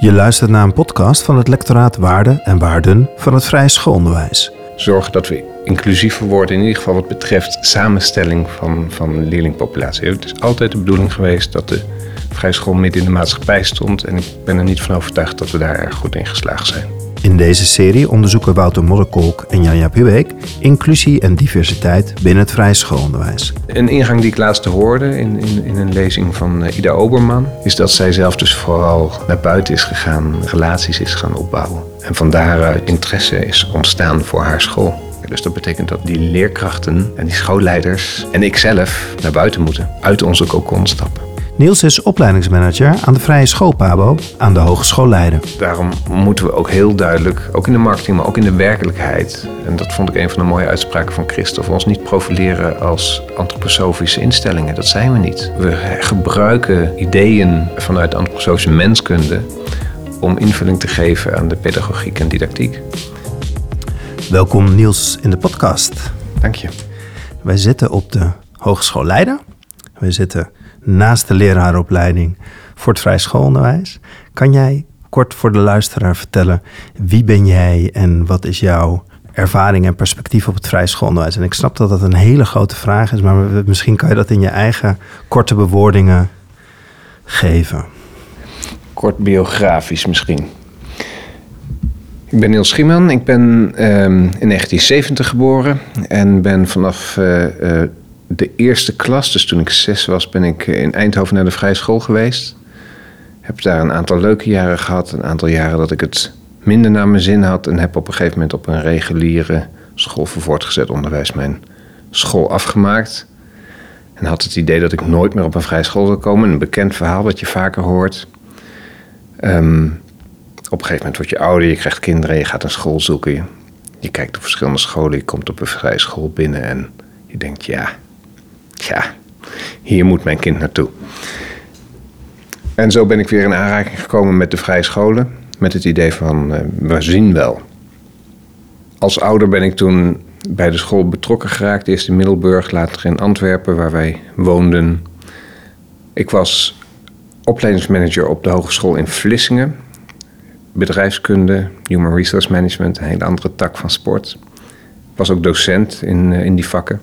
Je luistert naar een podcast van het lectoraat Waarden en Waarden van het Vrije Schoolonderwijs. Zorgen dat we inclusiever worden, in ieder geval wat betreft samenstelling van, van leerlingpopulatie. Het is altijd de bedoeling geweest dat de vrije school midden in de maatschappij stond. En ik ben er niet van overtuigd dat we daar erg goed in geslaagd zijn. In deze serie onderzoeken Wouter Modderkolk en Janja Pubeek inclusie en diversiteit binnen het vrije schoolonderwijs. Een ingang die ik laatst hoorde in, in, in een lezing van eh, Ida Oberman, is dat zij zelf dus vooral naar buiten is gegaan, relaties is gaan opbouwen. En van daaruit interesse is ontstaan voor haar school. Dus dat betekent dat die leerkrachten en die schoolleiders en ikzelf naar buiten moeten, uit onze cocon stappen. Niels is opleidingsmanager aan de Vrije School Pabo aan de Hogeschool Leiden. Daarom moeten we ook heel duidelijk, ook in de marketing, maar ook in de werkelijkheid, en dat vond ik een van de mooie uitspraken van Christophe, ons niet profileren als antroposofische instellingen. Dat zijn we niet. We gebruiken ideeën vanuit de antroposofische menskunde om invulling te geven aan de pedagogiek en didactiek. Welkom Niels in de podcast. Dank je. Wij zitten op de Hogeschool Leiden. We zitten naast de leraaropleiding voor het vrij schoolonderwijs. Kan jij kort voor de luisteraar vertellen wie ben jij en wat is jouw ervaring en perspectief op het vrij schoolonderwijs? En ik snap dat dat een hele grote vraag is, maar misschien kan je dat in je eigen korte bewoordingen geven. Kort biografisch misschien. Ik ben Niels Schieman. Ik ben um, in 1970 geboren en ben vanaf uh, uh, de eerste klas, dus toen ik zes was, ben ik in Eindhoven naar de vrije school geweest. Heb daar een aantal leuke jaren gehad, een aantal jaren dat ik het minder naar mijn zin had en heb op een gegeven moment op een reguliere school voor voortgezet onderwijs mijn school afgemaakt. En had het idee dat ik nooit meer op een vrije school zou komen. Een bekend verhaal wat je vaker hoort. Um, op een gegeven moment word je ouder, je krijgt kinderen, je gaat een school zoeken. Je, je kijkt op verschillende scholen, je komt op een vrije school binnen en je denkt, ja, ja, hier moet mijn kind naartoe. En zo ben ik weer in aanraking gekomen met de vrije scholen. Met het idee van, uh, we zien wel. Als ouder ben ik toen bij de school betrokken geraakt. Eerst in Middelburg, later in Antwerpen, waar wij woonden. Ik was opleidingsmanager op de hogeschool in Vlissingen. Bedrijfskunde, Human Resource Management, een hele andere tak van sport. Was ook docent in, in die vakken.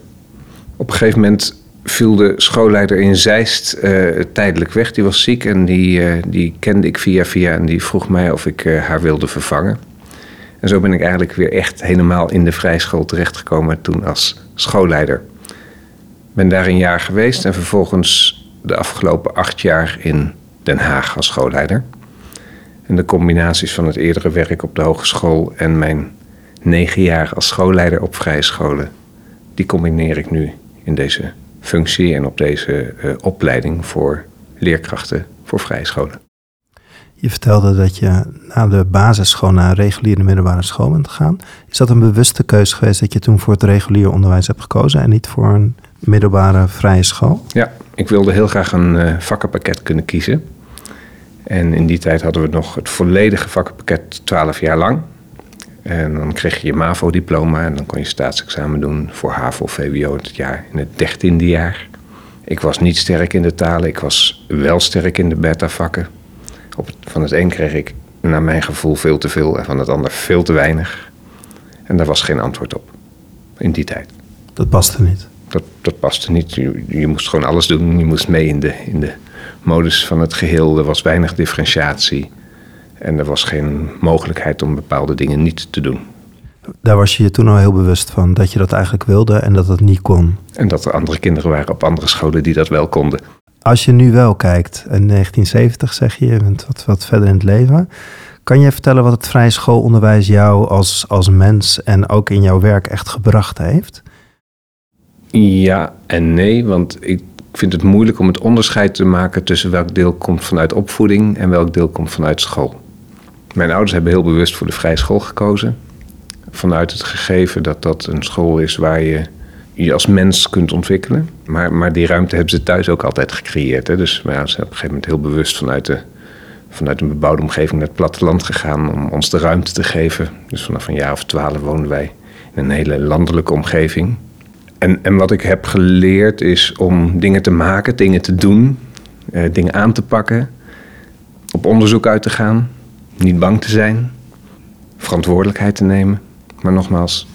Op een gegeven moment viel de schoolleider in Zeist uh, tijdelijk weg. Die was ziek en die, uh, die kende ik via via en die vroeg mij of ik uh, haar wilde vervangen. En zo ben ik eigenlijk weer echt helemaal in de vrijschool terechtgekomen toen als schoolleider. Ben daar een jaar geweest en vervolgens de afgelopen acht jaar in Den Haag als schoolleider. En de combinaties van het eerdere werk op de hogeschool en mijn negen jaar als schoolleider op vrije scholen, die combineer ik nu in deze functie en op deze uh, opleiding voor leerkrachten voor vrije scholen. Je vertelde dat je na de basisschool naar een reguliere middelbare school bent gegaan. Is dat een bewuste keuze geweest dat je toen voor het reguliere onderwijs hebt gekozen en niet voor een middelbare vrije school? Ja, ik wilde heel graag een uh, vakkenpakket kunnen kiezen. En in die tijd hadden we nog het volledige vakkenpakket 12 jaar lang. En dan kreeg je je MAVO-diploma en dan kon je staatsexamen doen voor HAVO of VWO het jaar in het dertiende jaar. Ik was niet sterk in de talen, ik was wel sterk in de beta-vakken. Van het een kreeg ik naar mijn gevoel veel te veel en van het ander veel te weinig. En daar was geen antwoord op in die tijd. Dat paste niet? Dat, dat paste niet. Je, je moest gewoon alles doen. Je moest mee in de, in de modus van het geheel. Er was weinig differentiatie. En er was geen mogelijkheid om bepaalde dingen niet te doen. Daar was je je toen al heel bewust van dat je dat eigenlijk wilde en dat het niet kon. En dat er andere kinderen waren op andere scholen die dat wel konden. Als je nu wel kijkt, in 1970 zeg je, je bent wat, wat verder in het leven. Kan je vertellen wat het vrije schoolonderwijs jou als, als mens en ook in jouw werk echt gebracht heeft? Ja en nee, want ik vind het moeilijk om het onderscheid te maken tussen welk deel komt vanuit opvoeding en welk deel komt vanuit school. Mijn ouders hebben heel bewust voor de vrije school gekozen. Vanuit het gegeven dat dat een school is waar je je als mens kunt ontwikkelen. Maar, maar die ruimte hebben ze thuis ook altijd gecreëerd. Hè? Dus ja, ze zijn op een gegeven moment heel bewust vanuit, de, vanuit een bebouwde omgeving naar het platteland gegaan om ons de ruimte te geven. Dus vanaf een jaar of twaalf woonden wij in een hele landelijke omgeving. En, en wat ik heb geleerd is om dingen te maken, dingen te doen, eh, dingen aan te pakken, op onderzoek uit te gaan niet bang te zijn, verantwoordelijkheid te nemen. Maar nogmaals,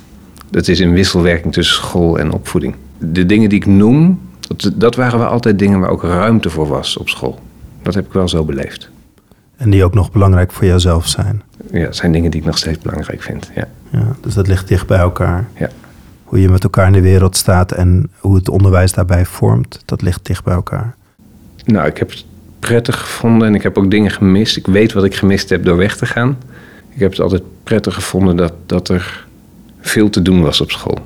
dat is in wisselwerking tussen school en opvoeding. De dingen die ik noem, dat, dat waren wel altijd dingen waar ook ruimte voor was op school. Dat heb ik wel zo beleefd. En die ook nog belangrijk voor jouzelf zijn. Ja, dat zijn dingen die ik nog steeds belangrijk vind. Ja. Ja, dus dat ligt dicht bij elkaar. Ja. Hoe je met elkaar in de wereld staat en hoe het onderwijs daarbij vormt, dat ligt dicht bij elkaar. Nou, ik heb prettig gevonden en ik heb ook dingen gemist. Ik weet wat ik gemist heb door weg te gaan. Ik heb het altijd prettig gevonden dat, dat er veel te doen was op school.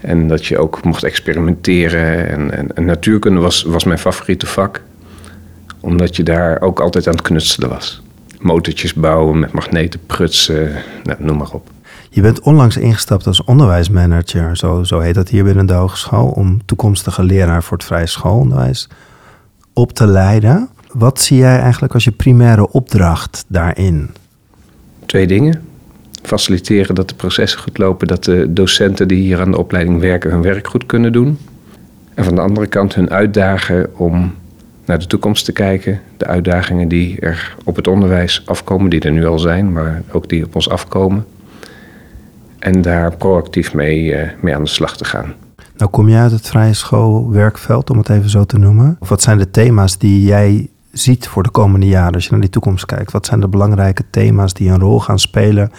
En dat je ook mocht experimenteren. En, en, natuurkunde was, was mijn favoriete vak. Omdat je daar ook altijd aan het knutselen was. Motortjes bouwen, met magneten prutsen, nou, noem maar op. Je bent onlangs ingestapt als onderwijsmanager, zo, zo heet dat hier binnen de hogeschool, om toekomstige leraar voor het vrije schoolonderwijs op te leiden. Wat zie jij eigenlijk als je primaire opdracht daarin? Twee dingen. Faciliteren dat de processen goed lopen, dat de docenten die hier aan de opleiding werken hun werk goed kunnen doen. En van de andere kant hun uitdagen om naar de toekomst te kijken. De uitdagingen die er op het onderwijs afkomen, die er nu al zijn, maar ook die op ons afkomen. En daar proactief mee, uh, mee aan de slag te gaan. Nou kom je uit het vrije schoolwerkveld, om het even zo te noemen. Of wat zijn de thema's die jij ziet voor de komende jaren als je naar die toekomst kijkt? Wat zijn de belangrijke thema's die een rol gaan spelen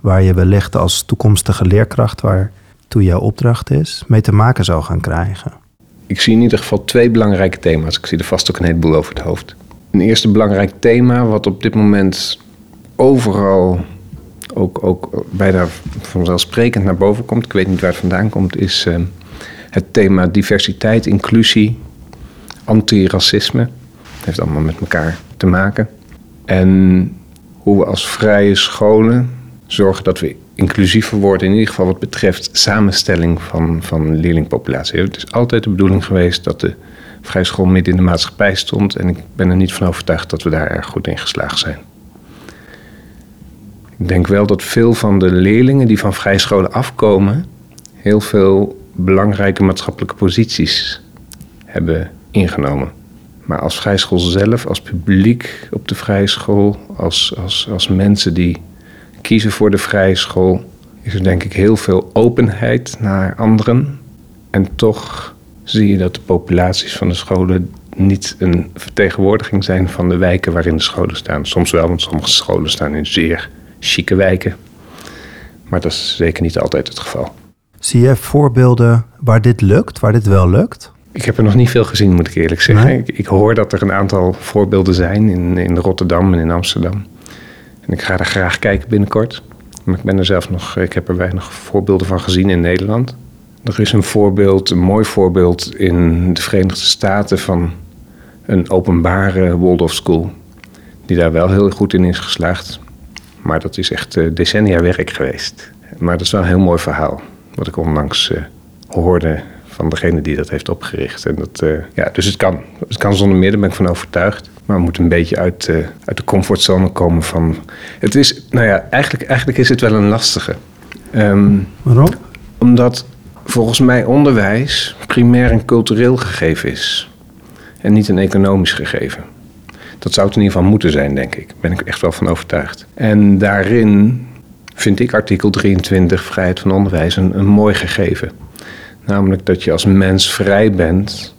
waar je wellicht als toekomstige leerkracht, waar toe jouw opdracht is, mee te maken zou gaan krijgen? Ik zie in ieder geval twee belangrijke thema's. Ik zie er vast ook een heleboel over het hoofd. Een eerste belangrijk thema, wat op dit moment overal ook, ook bijna vanzelfsprekend naar boven komt, ik weet niet waar het vandaan komt, is uh, het thema diversiteit, inclusie, antiracisme. Het heeft allemaal met elkaar te maken. En hoe we als vrije scholen zorgen dat we inclusiever worden, in ieder geval wat betreft samenstelling van, van leerlingpopulatie. Het is altijd de bedoeling geweest dat de vrije school midden in de maatschappij stond. En ik ben er niet van overtuigd dat we daar erg goed in geslaagd zijn. Ik denk wel dat veel van de leerlingen die van vrije scholen afkomen, heel veel belangrijke maatschappelijke posities hebben ingenomen. Maar als vrije school zelf, als publiek op de vrije school, als, als, als mensen die kiezen voor de vrije school, is er denk ik heel veel openheid naar anderen. En toch zie je dat de populaties van de scholen niet een vertegenwoordiging zijn van de wijken waarin de scholen staan. Soms wel, want sommige scholen staan in zeer chique wijken. Maar dat is zeker niet altijd het geval. Zie je voorbeelden waar dit lukt, waar dit wel lukt? Ik heb er nog niet veel gezien, moet ik eerlijk zeggen. Ik, ik, hoor dat er een aantal voorbeelden zijn in, in Rotterdam en in Amsterdam. En ik ga er graag kijken binnenkort. Maar ik ben er zelf nog, ik heb er weinig voorbeelden van gezien in Nederland. Er is een voorbeeld, een mooi voorbeeld in de Verenigde Staten van een openbare Waldorf School. Die daar wel heel goed in is geslaagd. Maar dat is echt uh, decennia werk geweest. Maar dat is wel een heel mooi verhaal. Wat ik onlangs uh, hoorde van degene die dat heeft opgericht. En dat, uh, ja, dus het kan. Het kan zonder meer, daar ben ik van overtuigd. Maar we moeten een beetje uit, uit de comfortzone komen van... Het is, nou ja, eigenlijk, eigenlijk is het wel een lastige. Um, Waarom? Omdat volgens mij onderwijs primair een cultureel gegeven is. En niet een economisch gegeven. Dat zou het in ieder geval moeten zijn, denk ik. Daar ben ik echt wel van overtuigd. En daarin vind ik artikel 23, vrijheid van onderwijs, een, mooi gegeven. Namelijk dat je als mens vrij bent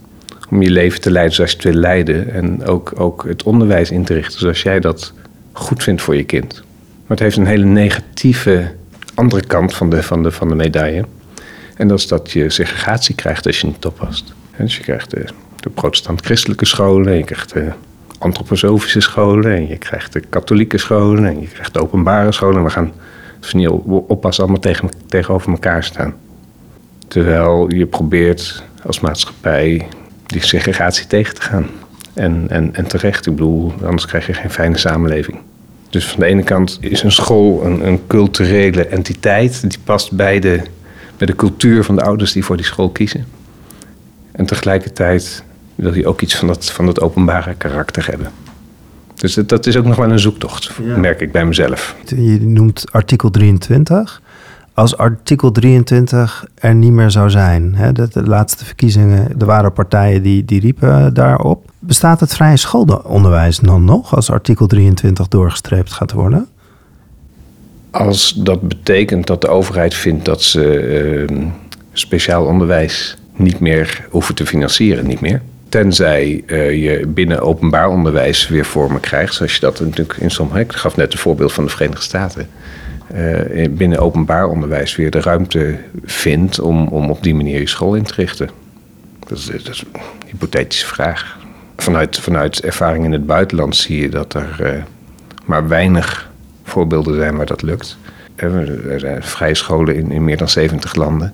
om je leven te leiden zoals je het wil leiden. En ook, ook het onderwijs in te richten zoals jij dat goed vindt voor je kind. Maar het heeft een hele negatieve andere kant van de, van de, van de medaille. En dat is dat je segregatie krijgt als je niet oppast. Dus je krijgt de, de protestant-christelijke scholen, je krijgt de antroposofische scholen en je krijgt de katholieke scholen en je krijgt de openbare scholen. We gaan, niet oppassen, allemaal tegen, tegenover elkaar staan. Terwijl je probeert als maatschappij die segregatie tegen te gaan. En, en, en terecht, ik bedoel, anders krijg je geen fijne samenleving. Dus van de ene kant is een school een, een culturele entiteit. Die past bij de, bij de cultuur van de ouders die voor die school kiezen. En tegelijkertijd wil je ook iets van dat, van dat openbare karakter hebben. Dus dat, dat is ook nog wel een zoektocht, merk ik bij mezelf. Je noemt artikel 23. Als artikel 23 er niet meer zou zijn, hè, de, de laatste verkiezingen, er waren partijen die, die riepen daarop. Bestaat het vrije schoolonderwijs dan nog als artikel 23 doorgestreept gaat worden? Als dat betekent dat de overheid vindt dat ze uh, speciaal onderwijs niet meer hoeven te financieren, niet meer. Tenzij uh, je binnen openbaar onderwijs weer vormen krijgt, zoals je dat natuurlijk in sommige. Ik gaf net een voorbeeld van de Verenigde Staten. Uh, binnen openbaar onderwijs weer de ruimte vindt om, om op die manier je school in te richten. Dat is, dat is een hypothetische vraag. Vanuit, vanuit ervaring in het buitenland zie je dat er maar weinig voorbeelden zijn waar dat lukt. Er zijn vrije scholen in, in meer dan 70 landen.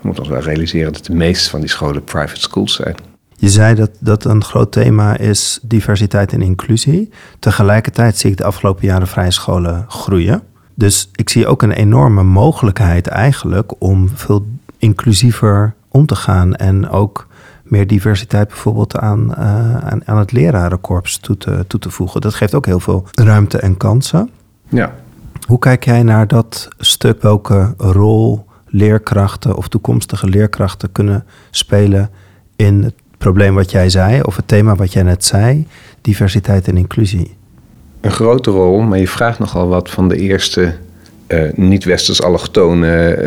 We moeten ons wel realiseren dat de meeste van die scholen private schools zijn. Je zei dat dat een groot thema is diversiteit en inclusie. Tegelijkertijd zie ik de afgelopen jaren vrije scholen groeien. Dus ik zie ook een enorme mogelijkheid eigenlijk om veel inclusiever om te gaan en ook meer diversiteit bijvoorbeeld aan, uh, aan, aan, het lerarenkorps toe te, toe te voegen. Dat geeft ook heel veel ruimte en kansen. Ja. Hoe kijk jij naar dat stuk? Welke rol leerkrachten of toekomstige leerkrachten kunnen spelen in het probleem wat jij zei, of het thema wat jij net zei, diversiteit en inclusie? Een grote rol, maar je vraagt nogal wat van de eerste uh, niet-westers allochtone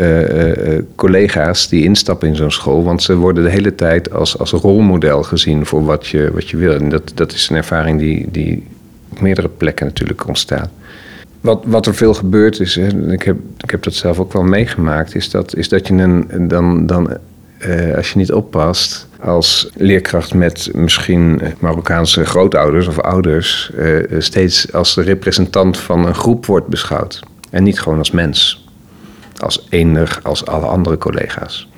uh, collega's die instappen in zo'n school. Want ze worden de hele tijd als, als rolmodel gezien voor wat je, wat je wil. En dat, dat is een ervaring die, die op meerdere plekken natuurlijk ontstaat. Wat, wat er veel gebeurt is, hè, ik, heb, ik heb dat zelf ook wel meegemaakt, is dat, is dat je een, dan, dan als je niet oppast, als leerkracht met misschien Marokkaanse grootouders of ouders, steeds als de representant van een groep wordt beschouwd. En niet gewoon als mens. Als eender als alle andere collega's.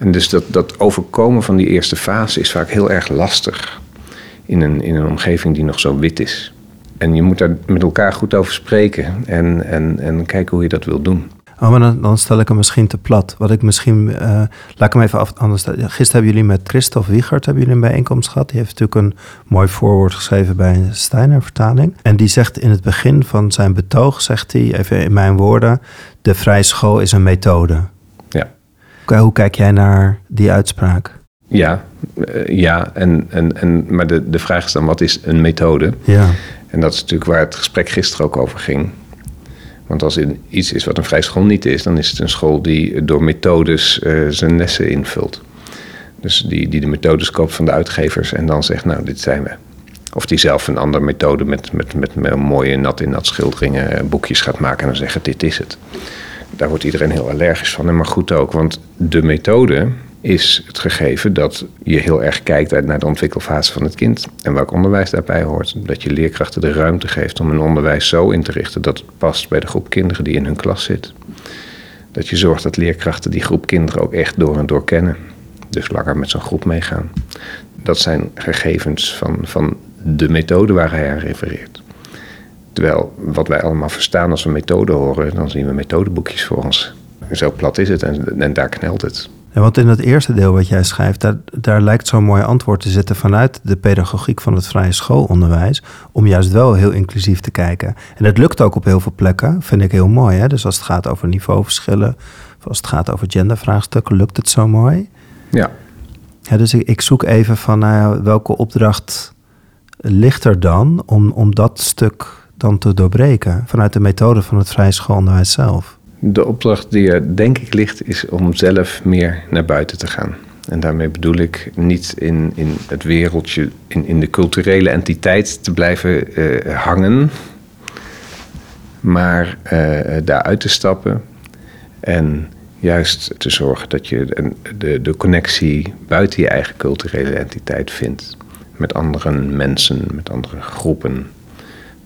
En dus dat, dat overkomen van die eerste fase is vaak heel erg lastig. In een, in een omgeving die nog zo wit is. En je moet daar met elkaar goed over spreken en, en, en kijken hoe je dat wil doen. Oh, maar dan, dan, stel ik hem misschien te plat. Wat ik misschien, uh, laat ik hem even af, anders. Gisteren hebben jullie met Christophe Wiegert hebben jullie een bijeenkomst gehad. Die heeft natuurlijk een mooi voorwoord geschreven bij een Steiner vertaling. En die zegt in het begin van zijn betoog, zegt hij, even in mijn woorden, de vrije school is een methode. Ja. Hoe kijk jij naar die uitspraak? Ja, uh, ja en, en, en, maar de, de vraag is dan, wat is een methode? Ja. En dat is natuurlijk waar het gesprek gisteren ook over ging. Want als er iets is wat een vrij school niet is, dan is het een school die door methodes uh, zijn lessen invult. Dus die, die de methodes koopt van de uitgevers en dan zegt, nou, dit zijn we. Of die zelf een andere methode met, met, met, met mooie nat in nat schilderingen, eh, boekjes gaat maken en dan zeggen, dit is het. Daar wordt iedereen heel allergisch van, maar goed ook. Want de methode is het gegeven dat je heel erg kijkt naar de ontwikkelfase van het kind en welk onderwijs daarbij hoort. Dat je leerkrachten de ruimte geeft om een onderwijs zo in te richten dat het past bij de groep kinderen die in hun klas zit. Dat je zorgt dat leerkrachten die groep kinderen ook echt door en door kennen. Dus langer met zo'n groep meegaan. Dat zijn gegevens van, van de methode waar hij aan refereert. Terwijl wat wij allemaal verstaan als we methode horen, dan zien we methodeboekjes voor ons. Zo plat is het en, en daar knelt het. Ja, want in het eerste deel wat jij schrijft, daar, daar lijkt zo'n mooi antwoord te zitten vanuit de pedagogiek van het vrije schoolonderwijs. Om juist wel heel inclusief te kijken. En het lukt ook op heel veel plekken, vind ik heel mooi. Hè? Dus als het gaat over niveauverschillen, of als het gaat over gendervraagstukken, lukt het zo mooi. Ja. ja dus ik, ik zoek even van nou welke opdracht ligt er dan om, om dat stuk dan te doorbreken vanuit de methode van het vrije schoolonderwijs zelf. De opdracht die er denk ik ligt is om zelf meer naar buiten te gaan. En daarmee bedoel ik niet in, in het wereldje, in, in de culturele entiteit te blijven uh, hangen, maar uh, daaruit te stappen en juist te zorgen dat je de, de connectie buiten je eigen culturele entiteit vindt. Met andere mensen, met andere groepen,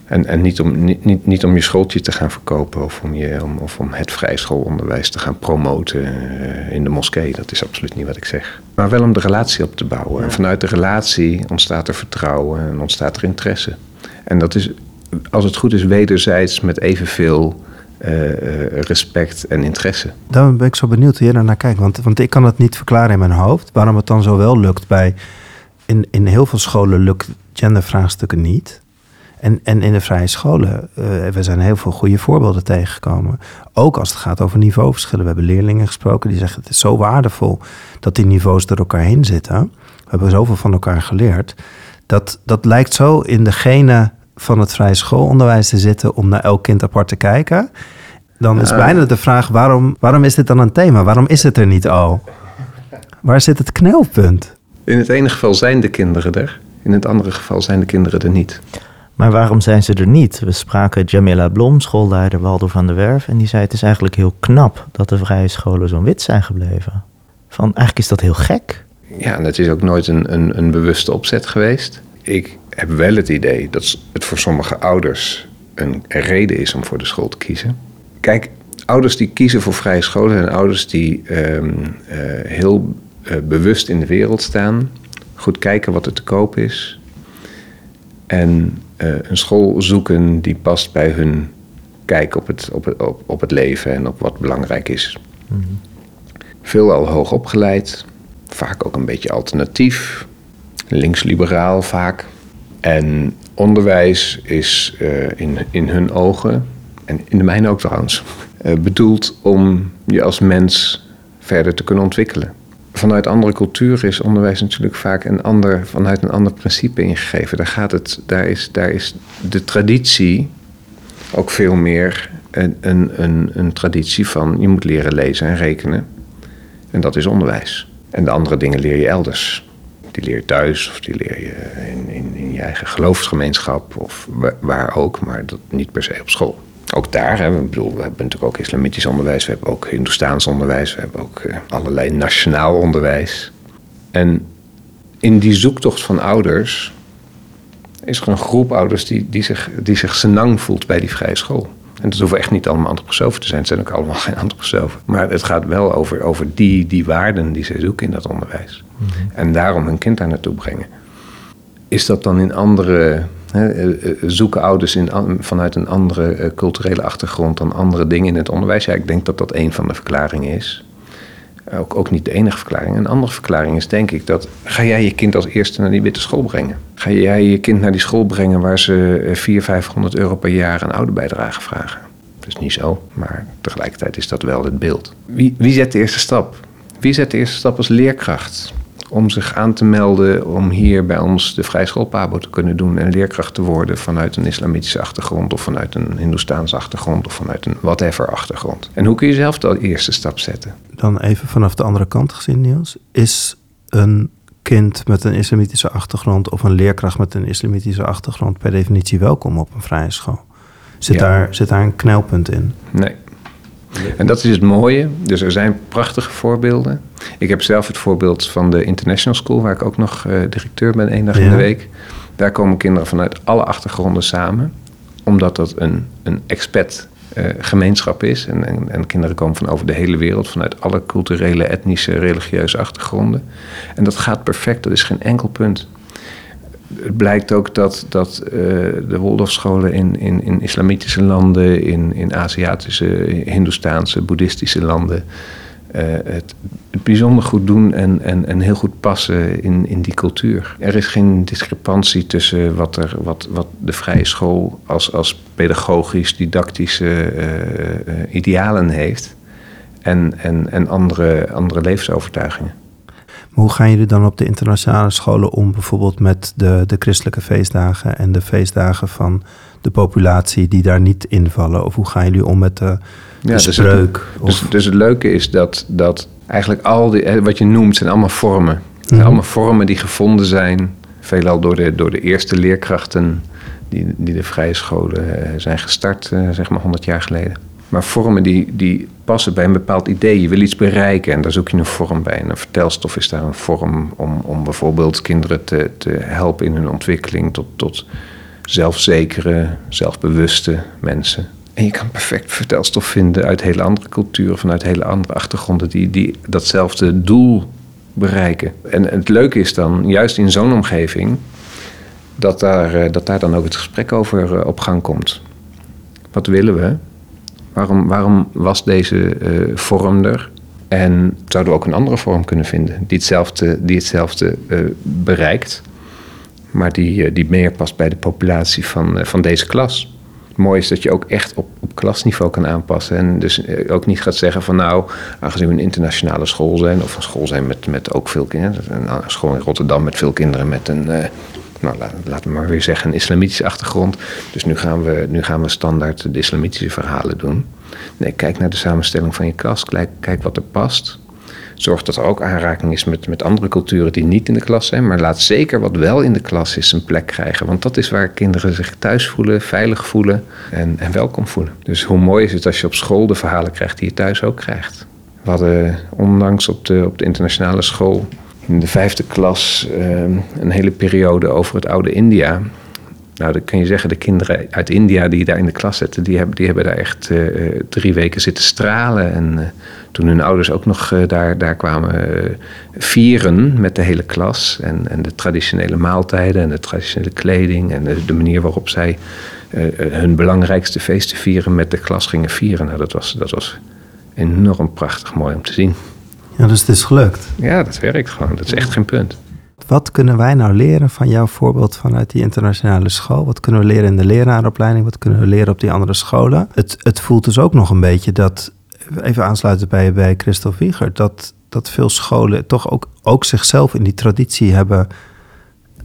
en, en niet, om, niet, niet, niet om je schooltje te gaan verkopen of om, je, om, of om het vrijschoolonderwijs te gaan promoten uh, in de moskee. Dat is absoluut niet wat ik zeg. Maar wel om de relatie op te bouwen. En vanuit de relatie ontstaat er vertrouwen en ontstaat er interesse. En dat is, als het goed is, wederzijds met evenveel uh, respect en interesse. Daarom ben ik zo benieuwd hoe jij naar kijkt. Want, want ik kan het niet verklaren in mijn hoofd waarom het dan zo wel lukt bij. In, in heel veel scholen lukt gendervraagstukken niet. En, en in de vrije scholen, uh, we zijn heel veel goede voorbeelden tegengekomen. Ook als het gaat over niveauverschillen. We hebben leerlingen gesproken die zeggen: het is zo waardevol dat die niveaus door elkaar heen zitten. We hebben zoveel van elkaar geleerd. Dat, dat lijkt zo in de genen van het vrije schoolonderwijs te zitten om naar elk kind apart te kijken. Dan is bijna de vraag: waarom, waarom is dit dan een thema? Waarom is het er niet al? Waar zit het knelpunt? In het ene geval zijn de kinderen er, in het andere geval zijn de kinderen er niet. Maar waarom zijn ze er niet? We spraken Jamila Blom, schoolleider Waldo van der Werf, en die zei: Het is eigenlijk heel knap dat de vrije scholen zo wit zijn gebleven. Van eigenlijk is dat heel gek. Ja, en het is ook nooit een, een, een bewuste opzet geweest. Ik heb wel het idee dat het voor sommige ouders een reden is om voor de school te kiezen. Kijk, ouders die kiezen voor vrije scholen zijn ouders die ehm, eh, heel uh, bewust in de wereld staan, goed kijken wat er te koop is en uh, een school zoeken die past bij hun kijk op het, op het, op, op het leven en op wat belangrijk is. Mm -hmm. Veel al hoog opgeleid, vaak ook een beetje alternatief, linksliberaal vaak. En onderwijs is uh, in, in hun ogen, en in de mijne ook trouwens, uh, bedoeld om je als mens verder te kunnen ontwikkelen. Vanuit andere culturen is onderwijs natuurlijk vaak een ander, vanuit een ander principe ingegeven. Daar, gaat het, daar, is, daar is de traditie ook veel meer een, een, een, een traditie van je moet leren lezen en rekenen. En dat is onderwijs. En de andere dingen leer je elders. Die leer je thuis of die leer je in, in, in je eigen geloofsgemeenschap of waar, waar ook, maar dat niet per se op school ook daar, hè, ik bedoel, we hebben natuurlijk ook islamitisch onderwijs, we hebben ook Hindoestaans onderwijs, we hebben ook uh, allerlei nationaal onderwijs. En in die zoektocht van ouders is er een groep ouders die, die, zich, die zich senang voelt bij die vrije school. En dat hoeven echt niet allemaal antroposofen te zijn. Het zijn ook allemaal geen antroposofen. Maar het gaat wel over, over die, die waarden die ze zoeken in dat onderwijs. Mm -hmm. En daarom hun kind daar naartoe brengen. Is dat dan in andere eh, eh, zoeken ouders in, vanuit een andere eh, culturele achtergrond dan andere dingen in het onderwijs? Ja, ik denk dat dat een van de verklaringen is. Ook, ook niet de enige verklaring. Een andere verklaring is denk ik dat... ga jij je kind als eerste naar die witte school brengen? Ga jij je kind naar die school brengen waar ze 400, 500 euro per jaar aan ouderbijdrage vragen? Dat is niet zo, maar tegelijkertijd is dat wel het beeld. Wie, wie zet de eerste stap? Wie zet de eerste stap als leerkracht? Om zich aan te melden om hier bij ons de vrijschoolpabo te kunnen doen en leerkracht te worden vanuit een islamitische achtergrond of vanuit een Hindoestaanse achtergrond of vanuit een whatever achtergrond. En hoe kun je zelf de eerste stap zetten? Dan even vanaf de andere kant gezien, Niels. Is een kind met een islamitische achtergrond of een leerkracht met een islamitische achtergrond per definitie welkom op een vrije school? Zit, ja. daar, zit daar een knelpunt in? Nee. En dat is het mooie. Dus er zijn prachtige voorbeelden. Ik heb zelf het voorbeeld van de International School, waar ik ook nog uh, directeur ben één dag ja. in de week. Daar komen kinderen vanuit alle achtergronden samen, omdat dat een, een expat uh, gemeenschap is. En, en, en, kinderen komen van over de hele wereld, vanuit alle culturele, etnische, religieuze achtergronden. En dat gaat perfect, dat is geen enkel punt het blijkt ook dat, dat uh, de Waldorfscholen in, in, in islamitische landen, in, in Aziatische, Hindoestaanse, boeddhistische landen. Uh, het, bijzonder goed doen en, en, en heel goed passen in, in die cultuur. Er is geen discrepantie tussen wat, er, wat, wat de vrije school als, als pedagogisch, didactische uh, idealen heeft en, en, en andere, andere levensovertuigingen. Maar hoe gaan jullie dan op de internationale scholen om, bijvoorbeeld met de, de christelijke feestdagen en de feestdagen van de populatie die daar niet invallen? Of hoe gaan jullie om met de, de ja, spreuk? Dus het, dus, dus het leuke is dat, dat eigenlijk al die, wat je noemt, zijn allemaal vormen. Zijn allemaal vormen die gevonden zijn, veelal door de, door de eerste leerkrachten die, die de vrije scholen zijn gestart, zeg maar 100 jaar geleden. Maar vormen die, die passen bij een bepaald idee. Je wil iets bereiken en daar zoek je een vorm bij. En een vertelstof is daar een vorm om, om bijvoorbeeld kinderen te, te helpen in hun ontwikkeling tot, tot zelfzekere, zelfbewuste mensen. En je kan perfect vertelstof vinden uit hele andere culturen, vanuit hele andere achtergronden, die, die datzelfde doel bereiken. En het leuke is dan, juist in zo'n omgeving, dat daar, eh, dat daar dan ook het gesprek over eh, op gang komt. Wat willen we? Waarom, waarom was deze uh, vorm er? En zouden we ook een andere vorm kunnen vinden die hetzelfde, die hetzelfde uh, bereikt, maar die, die meer past bij de populatie van, van deze klas mooi is dat je ook echt op, op klasniveau kan aanpassen. En dus eh, ook niet gaat zeggen van nou, aangezien we een internationale school zijn, of een school zijn met, met ook veel kinderen, een school in Rotterdam met veel kinderen met een, nou laten we maar weer zeggen, een islamitische achtergrond. Dus nu gaan we, nu gaan we standaard de islamitische verhalen doen. Nee, kijk naar de samenstelling van je klas, kijk, wat er past. Zorg dat er ook aanraking is met, met andere culturen die niet in de klas zijn. Maar laat zeker wat wel in de klas is een plek krijgen. Want dat is waar kinderen zich thuis voelen, veilig voelen en, en welkom voelen. Dus hoe mooi is het als je op school de verhalen krijgt die je thuis ook krijgt. We hadden onlangs op de, op de internationale school in de vijfde klas ehm, een hele periode over het oude India. Nou, dan kun je zeggen, de kinderen uit India die daar in de klas zitten, die hebben, die hebben daar echt uh, drie weken zitten stralen. En uh, toen hun ouders ook nog daar, daar kwamen vieren met de hele klas. En, en de traditionele maaltijden en de traditionele kleding en de, de manier waarop zij hun belangrijkste feesten vieren met de klas gingen vieren. Nou, dat was, dat was enorm prachtig mooi om te zien. Ja, dus het is gelukt. Ja, dat werkt gewoon. Dat is echt geen punt. Wat kunnen wij nou leren van jouw voorbeeld vanuit die internationale school? Wat kunnen we leren in de leraaropleiding? Wat kunnen we leren op die andere scholen? Het, het voelt dus ook nog een beetje dat, even aansluiten bij, bij Christophe Wieger, dat, dat veel scholen toch ook, ook zichzelf in die traditie hebben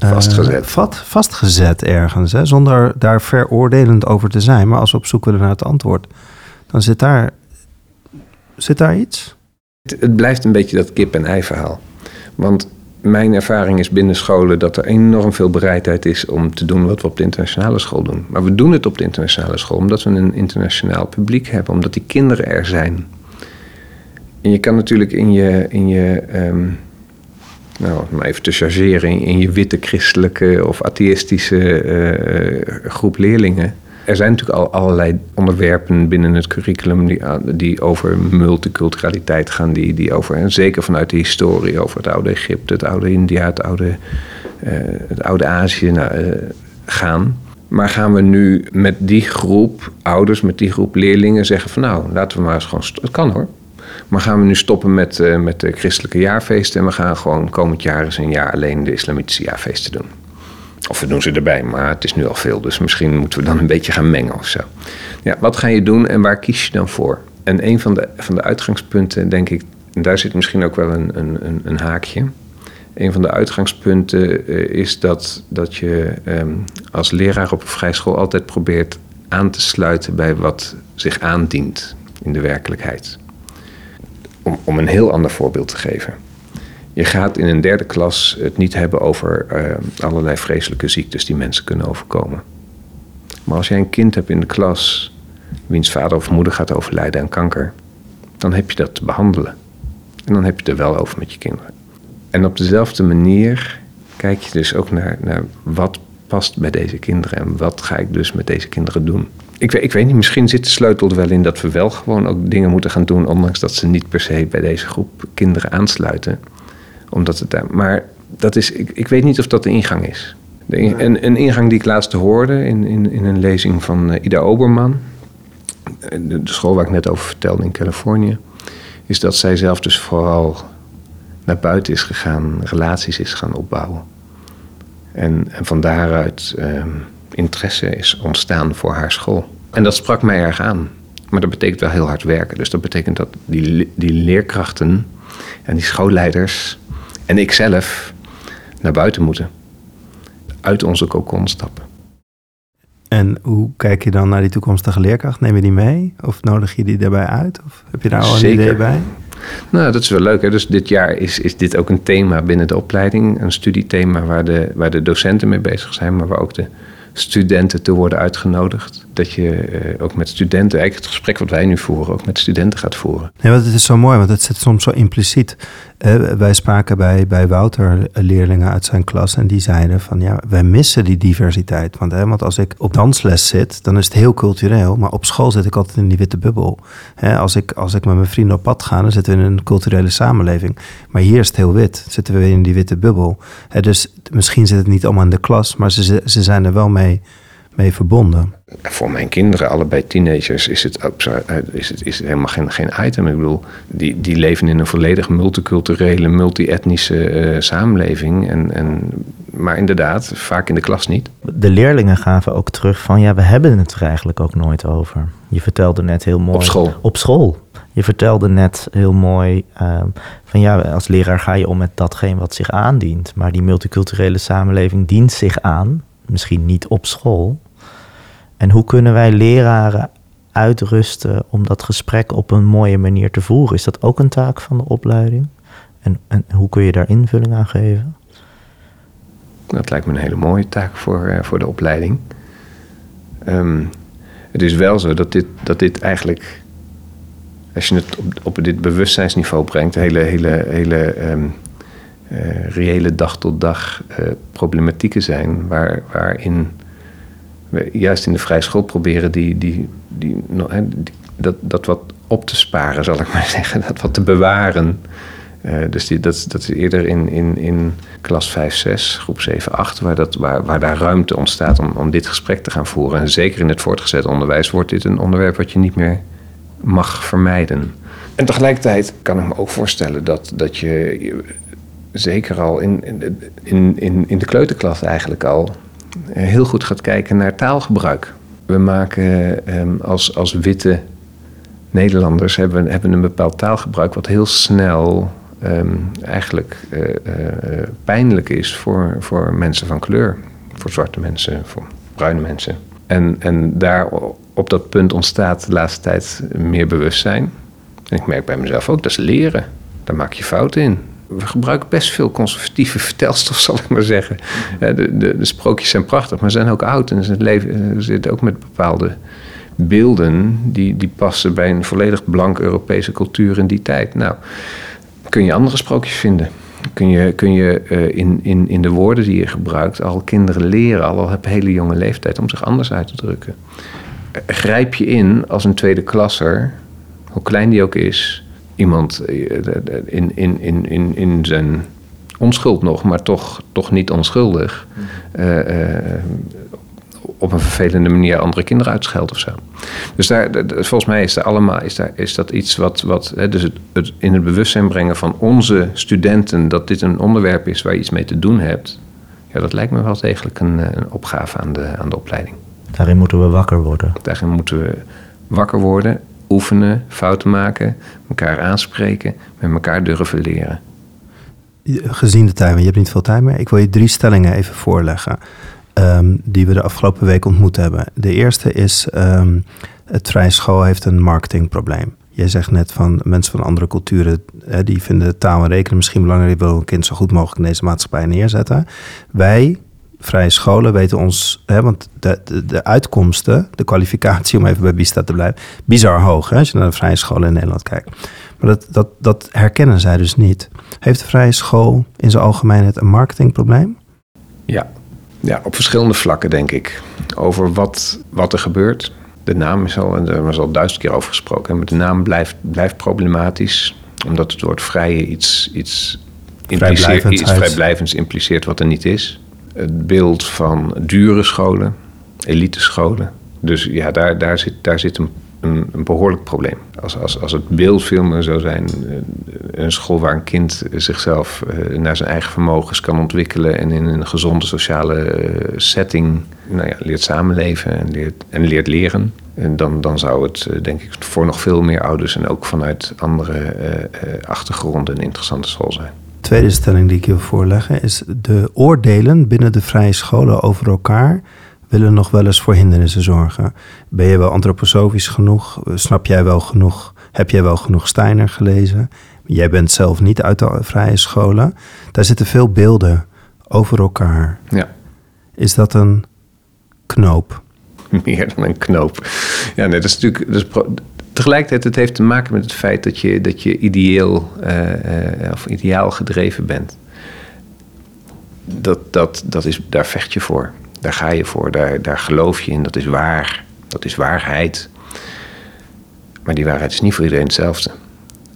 uh, vastgezet. Vat, vastgezet ergens, hè? zonder daar veroordelend over te zijn. Maar als we op zoek willen naar het antwoord, dan zit daar, zit daar iets? Het, blijft een beetje dat kip-en-ei verhaal. Want mijn ervaring is binnen scholen dat er enorm veel bereidheid is om te doen wat we op de internationale school doen. Maar we doen het op de internationale school omdat we een internationaal publiek hebben, omdat die kinderen er zijn. En je kan natuurlijk in je, in je um, nou, om even te chargeren, in je witte christelijke of atheïstische uh, groep leerlingen er zijn natuurlijk al allerlei onderwerpen binnen het curriculum die, die over multiculturaliteit gaan, die, die over, en zeker vanuit de historie, over het oude Egypte, het oude India, het oude, uh, het oude Azië nou, uh, gaan. Maar gaan we nu met die groep ouders, met die groep leerlingen zeggen van nou, laten we maar eens gewoon, het kan hoor. Maar gaan we nu stoppen met, met de christelijke jaarfeesten en we gaan gewoon komend jaar eens een jaar alleen de islamitische jaarfeesten doen. Of we doen ze erbij, maar het is nu al veel. Dus misschien moeten we dan een beetje gaan mengen of zo. Ja, wat ga je doen en waar kies je dan voor? En een van de, van de uitgangspunten, denk ik, en daar zit misschien ook wel een, een, een haakje. Een van de uitgangspunten uh, is dat, dat je um, als leraar op een vrij school altijd probeert aan te sluiten bij wat zich aandient in de werkelijkheid. Om, om een heel ander voorbeeld te geven. Je gaat in een derde klas het niet hebben over uh, allerlei vreselijke ziektes die mensen kunnen overkomen. Maar als jij een kind hebt in de klas wiens vader of moeder gaat overlijden aan kanker, dan heb je dat te behandelen. En dan heb je het er wel over met je kinderen. En op dezelfde manier kijk je dus ook naar, wat past bij deze kinderen en wat ga ik dus met deze kinderen doen. Ik weet, ik weet niet, misschien zit de sleutel er wel in dat we wel gewoon ook dingen moeten gaan doen, ondanks dat ze niet per se bij deze groep kinderen aansluiten omdat het maar dat is, ik, ik weet niet of dat de ingang is. Een, een, ingang die ik laatst hoorde in, in, in een lezing van uh, Ida Oberman, de, de, school waar ik net over vertelde in Californië, is dat zij zelf dus vooral naar buiten is gegaan, relaties is gaan opbouwen. En, en van daaruit uh, interesse is ontstaan voor haar school. En dat sprak mij erg aan. Maar dat betekent wel heel hard werken. Dus dat betekent dat die, die leerkrachten en die schoolleiders en ik zelf naar buiten moeten. Uit onze kokon stappen. En hoe kijk je dan naar die toekomstige leerkracht? Neem je die mee? Of nodig je die daarbij uit? Of heb je daar al een idee bij? Nou, dat is wel leuk. Hè? Dus dit jaar is, is dit ook een thema binnen de opleiding. Een studiethema waar de, waar de docenten mee bezig zijn, maar waar ook de studenten te worden uitgenodigd. Dat je uh, ook met studenten, eigenlijk het gesprek wat wij nu voeren, ook met studenten gaat voeren. Nee, want het is zo mooi, want het zit soms zo impliciet. Uh, wij spraken bij, bij Wouter leerlingen uit zijn klas en die zeiden van ja, wij missen die diversiteit. Want, hè, want als ik op dansles zit, dan is het heel cultureel, maar op school zit ik altijd in die witte bubbel. Hè, als, ik, als ik met mijn vrienden op pad ga, dan zitten we in een culturele samenleving. Maar hier is het heel wit, zitten we weer in die witte bubbel. Hè, dus misschien zit het niet allemaal in de klas, maar ze, ze zijn er wel mee mee verbonden. Voor mijn kinderen, allebei teenagers, is het, is het, is het helemaal geen, geen item. Ik bedoel, die, die leven in een volledig multiculturele, multi-etnische uh, samenleving. En, en maar inderdaad, vaak in de klas niet. De leerlingen gaven ook terug van ja, we hebben het er eigenlijk ook nooit over. Je vertelde net heel mooi. Op school. Op school. Je vertelde net heel mooi ehm, van ja, als leraar ga je om met datgene wat zich aandient. Maar die multiculturele samenleving dient zich aan, misschien niet op school. En hoe kunnen wij leraren uitrusten om dat gesprek op een mooie manier te voeren? Is dat ook een taak van de opleiding? En, en hoe kun je daar invulling aan geven? Dat lijkt me een hele mooie taak voor, eh, voor de opleiding. Ehm, het is wel zo dat dit, dat dit eigenlijk, als je het op, op dit bewustzijnsniveau brengt, hele, hele, hele um, reële dag tot dag uh, problematieken zijn, waar, waarin we juist in de vrije school proberen die, die, die, dat, dat wat op te sparen, zal ik maar zeggen, dat wat te bewaren. Uh, dus die, dat, dat is eerder in, in, in klas 5, 6, groep 7, 8, waar, dat, waar, waar daar ruimte ontstaat om, om dit gesprek te gaan voeren. En zeker in het voortgezet onderwijs wordt dit een onderwerp wat je niet meer mag vermijden. En tegelijkertijd kan ik me ook voorstellen dat, dat je, zeker al in, in, in, in de kleuterklas eigenlijk al, heel goed gaat kijken naar taalgebruik. We maken um, als, als witte Nederlanders hebben, hebben een bepaald taalgebruik wat heel snel um, eigenlijk uh, uh, pijnlijk is voor, voor mensen van kleur. Voor zwarte mensen, voor bruine mensen. En, en daar op dat punt ontstaat de laatste tijd meer bewustzijn. En ik merk bij mezelf ook, dat is leren. Daar maak je fouten in. We gebruiken best veel conservatieve vertelstof, zal ik maar zeggen. De, de, de sprookjes zijn prachtig, maar ze zijn ook oud. En ze, leven, zitten ook met bepaalde beelden die, die passen bij een volledig blank Europese cultuur in die tijd. Nou, kun je andere sprookjes vinden. Kun je, kun je uh, in, in, in de woorden die je gebruikt al kinderen leren, al op hele jonge leeftijd, om zich anders uit te drukken. Grijp je in als een tweede klasser, hoe klein die ook is, iemand in, in, in, in, in zijn onschuld nog, maar toch, toch niet onschuldig, uh, uh, op een vervelende manier andere kinderen uitscheldt of zo. Dus daar, volgens mij is, daar allemaal, is, daar, is dat iets wat, wat hè, dus het, het, in het bewustzijn brengen van onze studenten, dat dit een onderwerp is waar je iets mee te doen hebt, ja, dat lijkt me wel degelijk een, een opgave aan de, aan de opleiding. Daarin moeten we wakker worden. Daarin moeten we wakker worden, oefenen, fouten maken, elkaar aanspreken, met elkaar durven leren. Gezien de tijd, je hebt niet veel tijd meer, ik wil je drie stellingen even voorleggen. Um, die we de afgelopen week ontmoet hebben. De eerste is, um, het vrije school heeft een marketingprobleem. Jij zegt net van mensen van andere culturen, hè, die vinden taal en rekenen misschien belangrijk, die willen een kind zo goed mogelijk in deze maatschappij neerzetten. Wij, vrije scholen, weten ons, hè, want de, de, de, uitkomsten, de kwalificatie, om even bij Bista te blijven, bizar hoog hè, als je naar de vrije scholen in Nederland kijkt. Maar dat, dat, dat herkennen zij dus niet. Heeft de vrije school in zijn algemeenheid een marketingprobleem? Ja, ja, op verschillende vlakken denk ik. Over wat, wat er gebeurt. De naam is al, en er was al duizend keer over gesproken. Maar de naam blijft, blijft problematisch. Omdat het woord vrije iets, iets, impliceert, iets vrijblijvends impliceert wat er niet is. Het beeld van dure scholen, elite-scholen. Dus ja, daar, daar, zit, daar zit een een, behoorlijk probleem. Als, als, als het beeldfilmen zou zijn, eh, een school waar een kind zichzelf uh, naar zijn eigen vermogens kan ontwikkelen en in een gezonde sociale eh, setting nou ja, leert samenleven en leert, en leert leren. En dan, dan zou het, denk ik, voor nog veel meer ouders en ook vanuit andere achtergronden een interessante school zijn. Tweede stelling die ik je wil voorleggen is de oordelen binnen de vrije scholen over elkaar willen nog wel eens voor hindernissen zorgen. Ben je wel antroposofisch genoeg? Snap jij wel genoeg? Heb jij wel genoeg Steiner gelezen? Jij bent zelf niet uit de vrije scholen. Daar zitten veel beelden over elkaar. Ja. Is dat een knoop? Meer dan een knoop. Ja, nee, dat is natuurlijk. Dat is tegelijkertijd, het heeft te maken met het feit dat je, dat je ideeel uh, uh, of ideaal gedreven bent. Dat, dat, dat is, daar vecht je voor. Daar ga je voor, daar, daar geloof je in, dat is waar, dat is waarheid. Maar die waarheid is niet voor iedereen hetzelfde.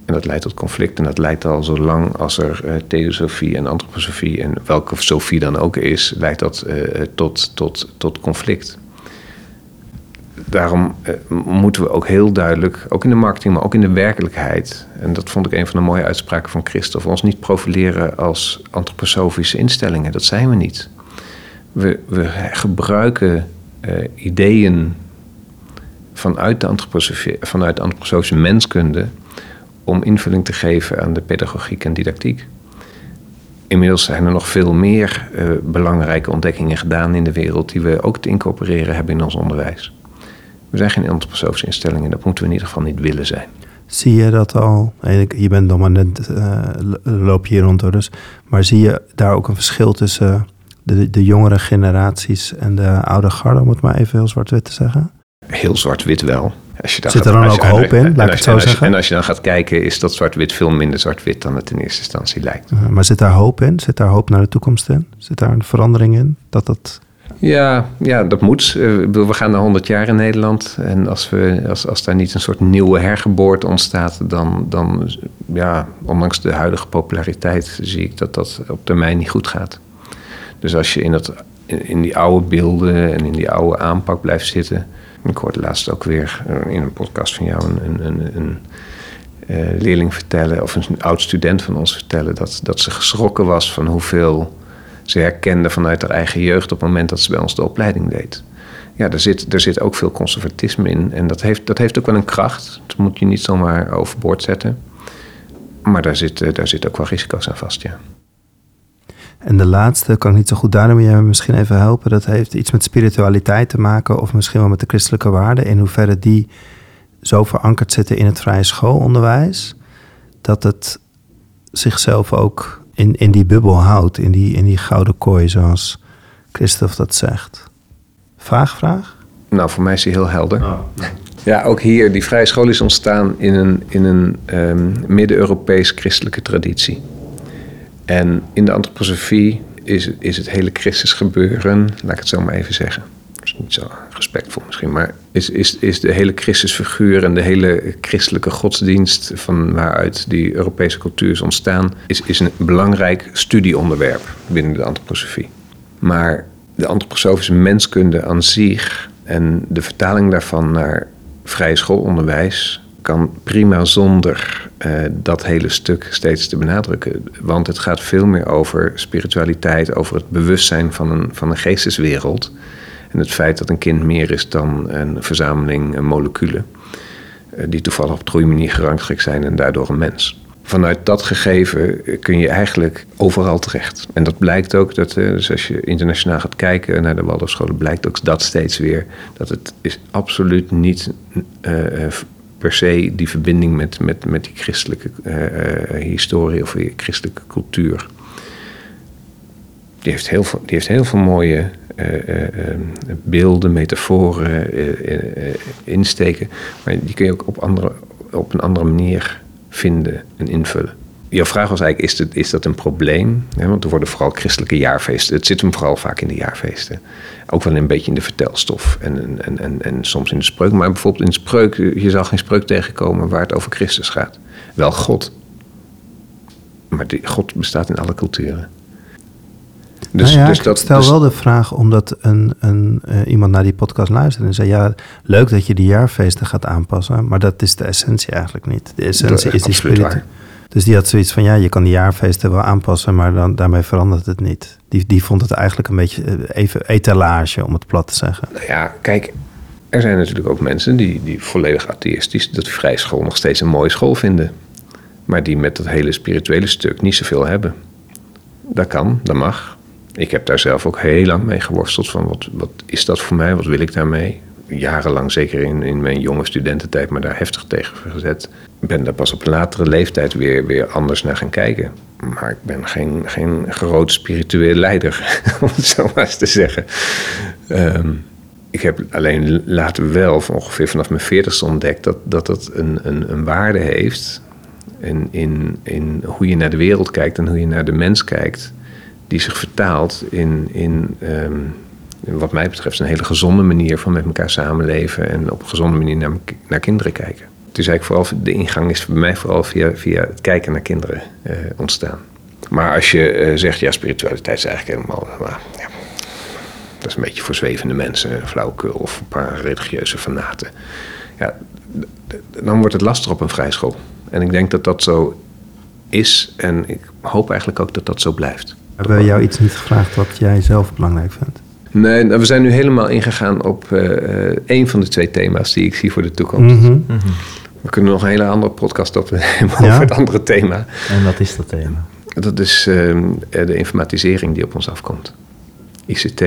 En dat leidt tot conflict. En dat leidt al zo lang als er uh, theosofie en antroposofie en welke sofie dan ook is, leidt dat tot, tot, tot conflict. Daarom uh, moeten we ook heel duidelijk, ook in de marketing, maar ook in de werkelijkheid, en dat vond ik een van de mooie uitspraken van Christophe, ons niet profileren als antroposofische instellingen. Dat zijn we niet. We, we gebruiken uh, ideeën vanuit de, vanuit antroposofische menskunde om invulling te geven aan de pedagogiek en didactiek. Inmiddels zijn er nog veel meer uh, belangrijke ontdekkingen gedaan in de wereld die we ook te incorporeren hebben in ons onderwijs. We zijn geen antroposofische instelling en dat moeten we in ieder geval niet willen zijn. Zie je dat al? Je bent nog maar net, uh, loop je hier rond, dus. Maar zie je daar ook een verschil tussen de, de jongere generaties en de oude garde, om het maar even heel zwart-wit te zeggen? Heel zwart-wit wel. Als je daar Zit er dan ook hoop in, laat ik het zo zeggen? En als je dan gaat kijken, is dat zwart-wit veel minder zwart-wit dan het in eerste instantie lijkt. Uh, maar zit daar hoop in? Zit daar hoop naar de toekomst in? Zit daar een verandering in? Dat dat... Ja, ja, dat moet. Uh, we gaan naar 100 jaar in Nederland. En als, we, als, als daar niet een soort nieuwe hergeboorte ontstaat, dan, dan, ja, ondanks de huidige populariteit, zie ik dat dat op termijn niet goed gaat. Dus als je in, dat, in die oude beelden en in die oude aanpak blijft zitten. Ik hoorde laatst ook weer in een podcast van jou een, een, een, een uh, leerling vertellen, of een oud student van ons vertellen, dat, dat ze geschrokken was van hoeveel ze herkende vanuit haar eigen jeugd op het moment dat ze bij ons de opleiding deed. Ja, er zit, er zit ook veel conservatisme in. En dat heeft, dat heeft ook wel een kracht. Dat moet je niet zomaar overboord zetten. Maar daar zit, eh, daar zit ook wel risico's aan vast, ja. En de laatste kan ik niet zo goed daarom je misschien even helpen. Dat heeft iets met spiritualiteit te maken, of misschien wel met de christelijke waarden. In hoeverre die zo verankerd zitten in het vrije schoolonderwijs, dat het zichzelf ook in, in die bubbel houdt, in die, in die gouden kooi, zoals Christophe dat zegt. Vraag, vraag? Nou, voor mij is die heel helder. Oh, Ja, ook hier, die vrije school is ontstaan in een, in een um, Midden-Europees christelijke traditie. En in de antroposofie is, is het hele Christus gebeuren, laat ik het zo maar even zeggen. Is niet zo respectvol misschien, maar is, is, is de hele Christusfiguur en de hele christelijke godsdienst van waaruit die Europese cultuur is ontstaan, is, is een belangrijk studieonderwerp binnen de antroposofie. Maar de antroposofische menskunde aan zich en de vertaling daarvan naar vrije schoolonderwijs kan prima zonder uh, dat hele stuk steeds te benadrukken. Want het gaat veel meer over spiritualiteit, over het bewustzijn van een, van een geesteswereld. En het feit dat een kind meer is dan een verzameling moleculen. Uh, die toevallig op groeimanier gerangschikt zijn en daardoor een mens. Vanuit dat gegeven kun je eigenlijk overal terecht. En dat blijkt ook, dat, dus als je internationaal gaat kijken naar de Waldorfscholen, blijkt ook dat steeds weer. Dat het is absoluut niet per se die verbinding met, met, met die christelijke historie of die christelijke cultuur. Die heeft heel veel, die heeft heel veel mooie uh, beelden, metaforen, insteken. Maar die kun je ook op, andere, op een andere manier vinden en invullen jouw vraag was eigenlijk, is, is dat een probleem? want er worden vooral christelijke jaarfeesten. Het zit hem vooral vaak in de jaarfeesten. Ook wel een beetje in de vertelstof en, en, en, en soms in de spreuk. Maar bijvoorbeeld in de spreuk, je zal geen spreuk tegenkomen waar het over Christus gaat. Wel God. Maar God bestaat in alle culturen. Dus, nou ja, dus dat, ik stel dus- wel de vraag omdat een, een, uh, iemand naar die podcast luisterde en zei: Ja, leuk dat je die jaarfeesten gaat aanpassen, maar dat is de essentie eigenlijk niet. De essentie is die spirituele. Dus die had zoiets van, ja, je kan die jaarfeesten wel aanpassen, maar dan, daarmee verandert het niet. Die, die vond het eigenlijk een beetje eh, even etalage, om het plat te zeggen. Nou ja, kijk, er zijn natuurlijk ook mensen die, die volledig atheïstisch, dat die vrije school nog steeds een mooie school vinden. Maar die met dat hele spirituele stuk niet zoveel hebben. Dat kan, dat mag. Ik heb daar zelf ook heel lang mee geworsteld van wat, wat is dat voor mij, wat wil ik daarmee? Jarenlang, zeker in, in mijn jonge studententijd, maar daar heftig tegen gezet ben daar pas op latere leeftijd weer, weer anders naar gaan kijken. Maar ik ben geen, geen groot spiritueel leider, om het zo maar eens te zeggen. Ehm, ik heb alleen later wel, ongeveer vanaf mijn veertigste ontdekt, dat dat, dat een, een, een waarde heeft. In, in hoe je naar de wereld kijkt en hoe je naar de mens kijkt, die zich vertaalt in, in ehm, wat mij betreft, een hele gezonde manier van met elkaar samenleven en op een gezonde manier naar, kinderen kijken dus eigenlijk vooral de ingang is bij mij vooral via, via het kijken naar kinderen uh, ontstaan. Maar als je uh, zegt, ja, spiritualiteit is eigenlijk helemaal. Uh, ja, dat is een beetje voor zwevende mensen, flauwekul of een paar religieuze fanaten. Ja, dan wordt het lastig op een vrijschool. En ik denk dat dat zo is en ik hoop eigenlijk ook dat dat zo blijft. Hebben we jou iets niet gevraagd wat jij zelf belangrijk vindt? Nee, nou, we zijn nu helemaal ingegaan op uh, een van de twee thema's die ik zie voor de toekomst. Mhm. We kunnen nog een hele andere podcast opnemen Ja? over het andere thema. En wat is dat thema? Dat is ehm, eh, de informatisering die op ons afkomt. ICT,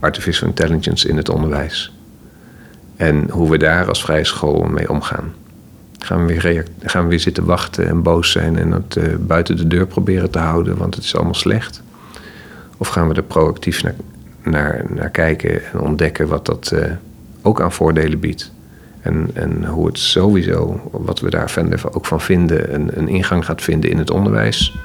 artificial intelligence in het onderwijs. En hoe we daar als vrije school mee omgaan. Gaan we weer, gaan we weer zitten wachten en boos zijn en het eh, buiten de deur proberen te houden, want het is allemaal slecht? Of gaan we er proactief naar, naar, naar kijken en ontdekken wat dat eh, ook aan voordelen biedt? En, en hoe het sowieso, wat we daar verder ook van vinden, een, een ingang gaat vinden in het onderwijs.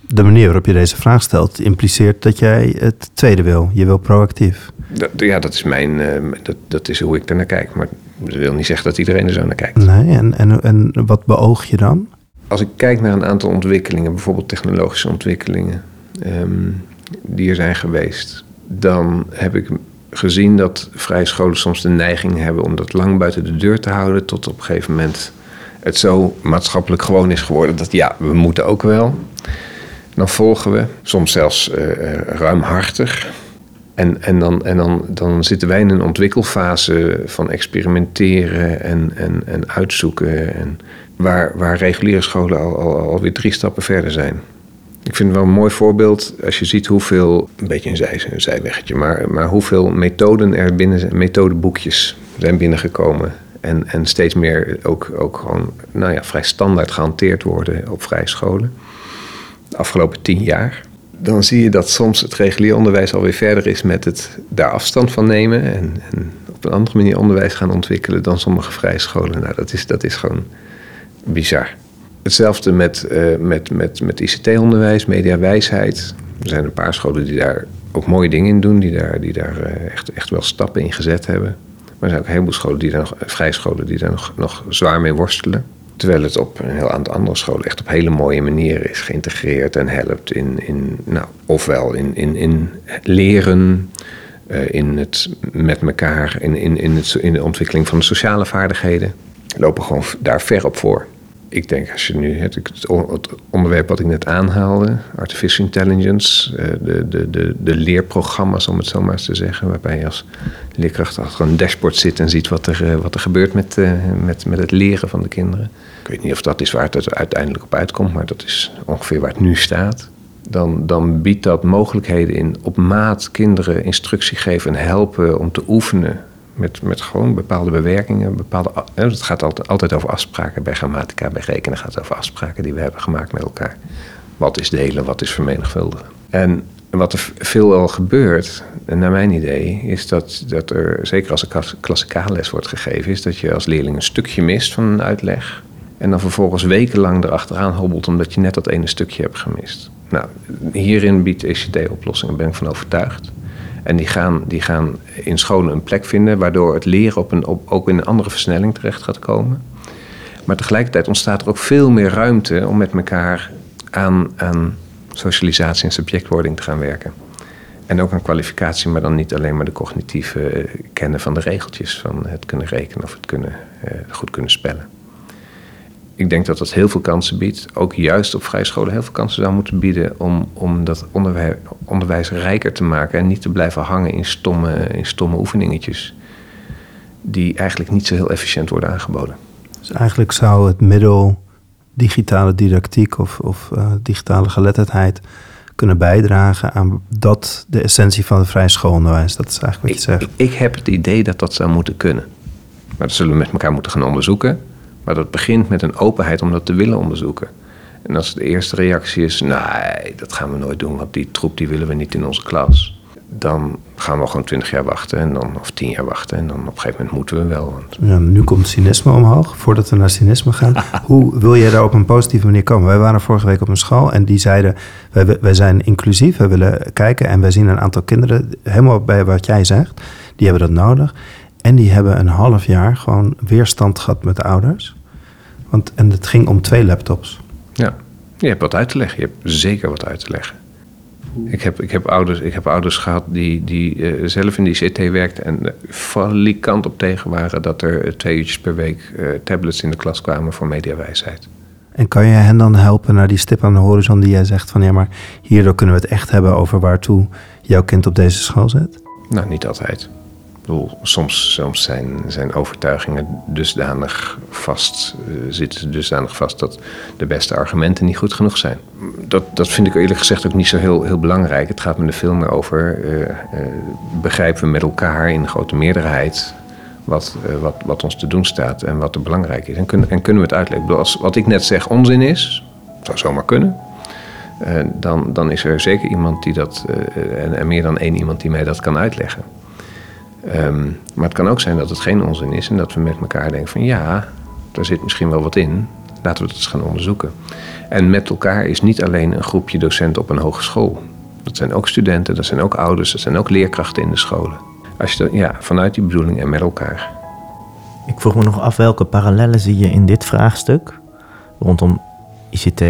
De manier waarop je deze vraag stelt impliceert dat jij het tweede wil. Je wil proactief. Dat, ja, dat is, mijn, eh, dat, dat is hoe ik er naar kijk. Maar dat wil niet zeggen dat iedereen er zo naar kijkt. Nee, en, en, en wat beoog je dan? Als ik kijk naar een aantal ontwikkelingen, bijvoorbeeld technologische ontwikkelingen, ehm, die er zijn geweest, dan heb ik gezien dat vrije scholen soms de neiging hebben om dat lang buiten de deur te houden, tot op een gegeven moment het zo maatschappelijk gewoon is geworden dat ja, we moeten ook wel. Dan volgen we, soms zelfs eh, ruimhartig. En, en, dan, en dan, dan zitten wij in een ontwikkelfase van experimenteren en, en, en uitzoeken. En waar, waar reguliere scholen al, al, alweer drie stappen verder zijn. Ik vind het wel een mooi voorbeeld als je ziet hoeveel, een beetje een, zij, zijweggetje, maar, maar hoeveel methoden er binnen methodeboekjes zijn binnengekomen. En, en steeds meer ook, ook gewoon nou ja, vrij standaard gehanteerd worden op vrije scholen. De afgelopen tien jaar dan zie je dat soms het regulier onderwijs alweer verder is met het daar afstand van nemen en, en op een andere manier onderwijs gaan ontwikkelen dan sommige vrije scholen. Nou, dat is, dat is gewoon bizar. Hetzelfde met, uh, met, met, met ICT-onderwijs, mediawijsheid. Er zijn een paar scholen die daar ook mooie dingen in doen, die daar, die daar uh, echt, echt wel stappen in gezet hebben. Maar er zijn ook een heleboel scholen, die daar nog, vrije scholen, die daar nog, nog zwaar mee worstelen. Terwijl het op een heel aantal andere scholen echt op hele mooie manieren is geïntegreerd en helpt in, in nou, ofwel in, in, in leren, uh, in het met elkaar, in, in, in, het, in de ontwikkeling van de sociale vaardigheden. Lopen gewoon daar ver op voor. Ik denk als je nu het, het onderwerp wat ik net aanhaalde, artificial intelligence, uh, de, de, de, de leerprogramma's om het zo maar eens te zeggen, waarbij je als leerkracht achter een dashboard zit en ziet wat er, uh, wat er gebeurt met, uh, met, met het leren van de kinderen. Ik weet niet of dat is waar het uiteindelijk op uitkomt, maar dat is ongeveer waar het nu staat. Dan, dan biedt dat mogelijkheden in op maat kinderen instructie geven en helpen om te oefenen met, met gewoon bepaalde bewerkingen. Bepaalde, het gaat altijd, altijd over afspraken. Bij grammatica, bij rekenen gaat het over afspraken die we hebben gemaakt met elkaar. Wat is delen, wat is vermenigvuldigen. En wat er veel al gebeurt, naar mijn idee, is dat, dat er, zeker als er klassikaalles wordt gegeven, is dat je als leerling een stukje mist van een uitleg. En dan vervolgens wekenlang erachteraan hobbelt omdat je net dat ene stukje hebt gemist. Nou, hierin biedt ECT-oplossingen, ben ik van overtuigd. En die gaan, die gaan in scholen een plek vinden, waardoor het leren op een, op, ook in een andere versnelling terecht gaat komen. Maar tegelijkertijd ontstaat er ook veel meer ruimte om met elkaar aan, socialisatie en subjectwording te gaan werken. En ook aan kwalificatie, maar dan niet alleen maar de cognitieve kennen van de regeltjes, van het kunnen rekenen of het kunnen, uh, goed kunnen spellen. Ik denk dat dat heel veel kansen biedt, ook juist op vrije scholen heel veel kansen zou moeten bieden om, om dat onderwijs, onderwijs rijker te maken en niet te blijven hangen in stomme, in stomme oefeningetjes die eigenlijk niet zo heel efficiënt worden aangeboden. Dus eigenlijk zou het middel digitale didactiek of, of uh, digitale geletterdheid kunnen bijdragen aan dat de essentie van het vrije schoolonderwijs. Dat is eigenlijk wat je ik, zegt. Ik, ik heb het idee dat dat zou moeten kunnen. Maar dat zullen we met elkaar moeten gaan onderzoeken. Maar dat begint met een openheid om dat te willen onderzoeken. En als de eerste reactie is, nee, dat gaan we nooit doen, want die troep die willen we niet in onze klas. Dan gaan we gewoon twintig jaar wachten en dan, of tien jaar wachten. En dan op een gegeven moment moeten we wel. Want... Ja, nu komt cynisme omhoog. Voordat we naar cynisme gaan. Hoe wil jij daar op een positieve manier komen? Wij waren vorige week op een school en die zeiden... wij, wij zijn inclusief, we willen kijken... en wij zien een aantal kinderen, helemaal bij wat jij zegt... die hebben dat nodig. En die hebben een half jaar gewoon weerstand gehad met de ouders. Want, en het ging om twee laptops. Ja, je hebt wat uit te leggen. Je hebt zeker wat uit te leggen. Ik heb, ik heb, ouders, ik heb ouders gehad die, die uh, zelf in die CT werkten en valikant op tegen waren dat er twee uurtjes per week uh, tablets in de klas kwamen voor mediawijsheid. En kan je hen dan helpen naar die stip aan de horizon die jij zegt van ja, maar hierdoor kunnen we het echt hebben over waartoe jouw kind op deze school zit? Nou, niet altijd. Soms, soms zijn, zijn overtuigingen dusdanig vast, uh, zitten dusdanig vast dat de beste argumenten niet goed genoeg zijn. Dat, dat vind ik eerlijk gezegd ook niet zo heel, heel belangrijk. Het gaat me er veel meer over, uh, begrijpen we met elkaar in grote meerderheid wat, wat, wat ons te doen staat en wat er belangrijk is. En, kun, en kunnen we het uitleggen. Als wat ik net zeg onzin is, zou zomaar kunnen. Dan, dan is er zeker iemand die dat, en, en, meer dan één iemand die mij dat kan uitleggen. Um, maar het kan ook zijn dat het geen onzin is en dat we met elkaar denken van ja, daar zit misschien wel wat in. Laten we het eens gaan onderzoeken. En met elkaar is niet alleen een groepje docenten op een hogeschool. Dat zijn ook studenten, dat zijn ook ouders, dat zijn ook leerkrachten in de scholen. Als je ja, vanuit die bedoeling en met elkaar. Ik vroeg me nog af welke parallellen zie je in dit vraagstuk rondom ICT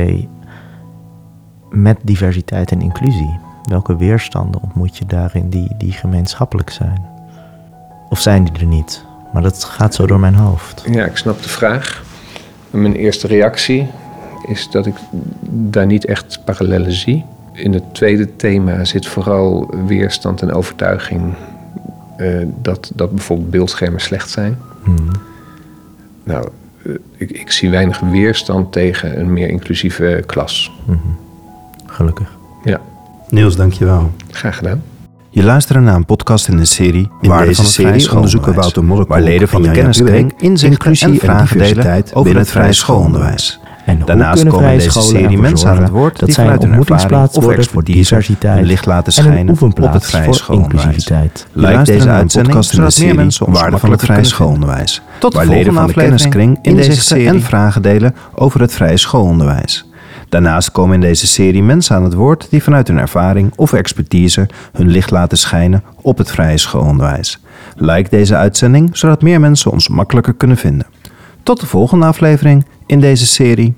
met diversiteit en inclusie? Welke weerstanden ontmoet je daarin die, die gemeenschappelijk zijn? Of zijn die er niet? Maar dat gaat zo door mijn hoofd. Ja, ik snap de vraag. Mijn eerste reactie is dat ik daar niet echt parallellen zie. In het tweede thema zit vooral weerstand en overtuiging uh, dat, dat bijvoorbeeld beeldschermen slecht zijn. Hmm. Nou, uh, ik, ik, zie weinig weerstand tegen een meer inclusieve klas. Hmm. Gelukkig. Ja. Niels, dankjewel. Graag gedaan. Je luistert naar een podcast in de serie In Waarde deze van het serie onderzoeken Wouter waar leden van de kenniskring Jaap inzichten inclusie en en vragen delen diversiteit over het vrije schoolonderwijs. En Daarnaast komen in deze serie mensen aan het woord dat die zij vanuit een hun ervaring ontmoetingsplaats of expertise diversiteit hun licht laten en een schijnen op het vrije schoolonderwijs. inclusiviteit. Like deze een uitzending podcast in de zodat meer serie mensen Waarde van het vrije schoolonderwijs. Tot de waar volgende leden van de aflevering kenniskring in deze serie en vragen delen over het vrije schoolonderwijs. Daarnaast komen in deze serie mensen aan het woord die vanuit hun ervaring of expertise hun licht laten schijnen op het vrije schoolonderwijs. Like deze uitzending zodat meer mensen ons makkelijker kunnen vinden. Tot de volgende aflevering in deze serie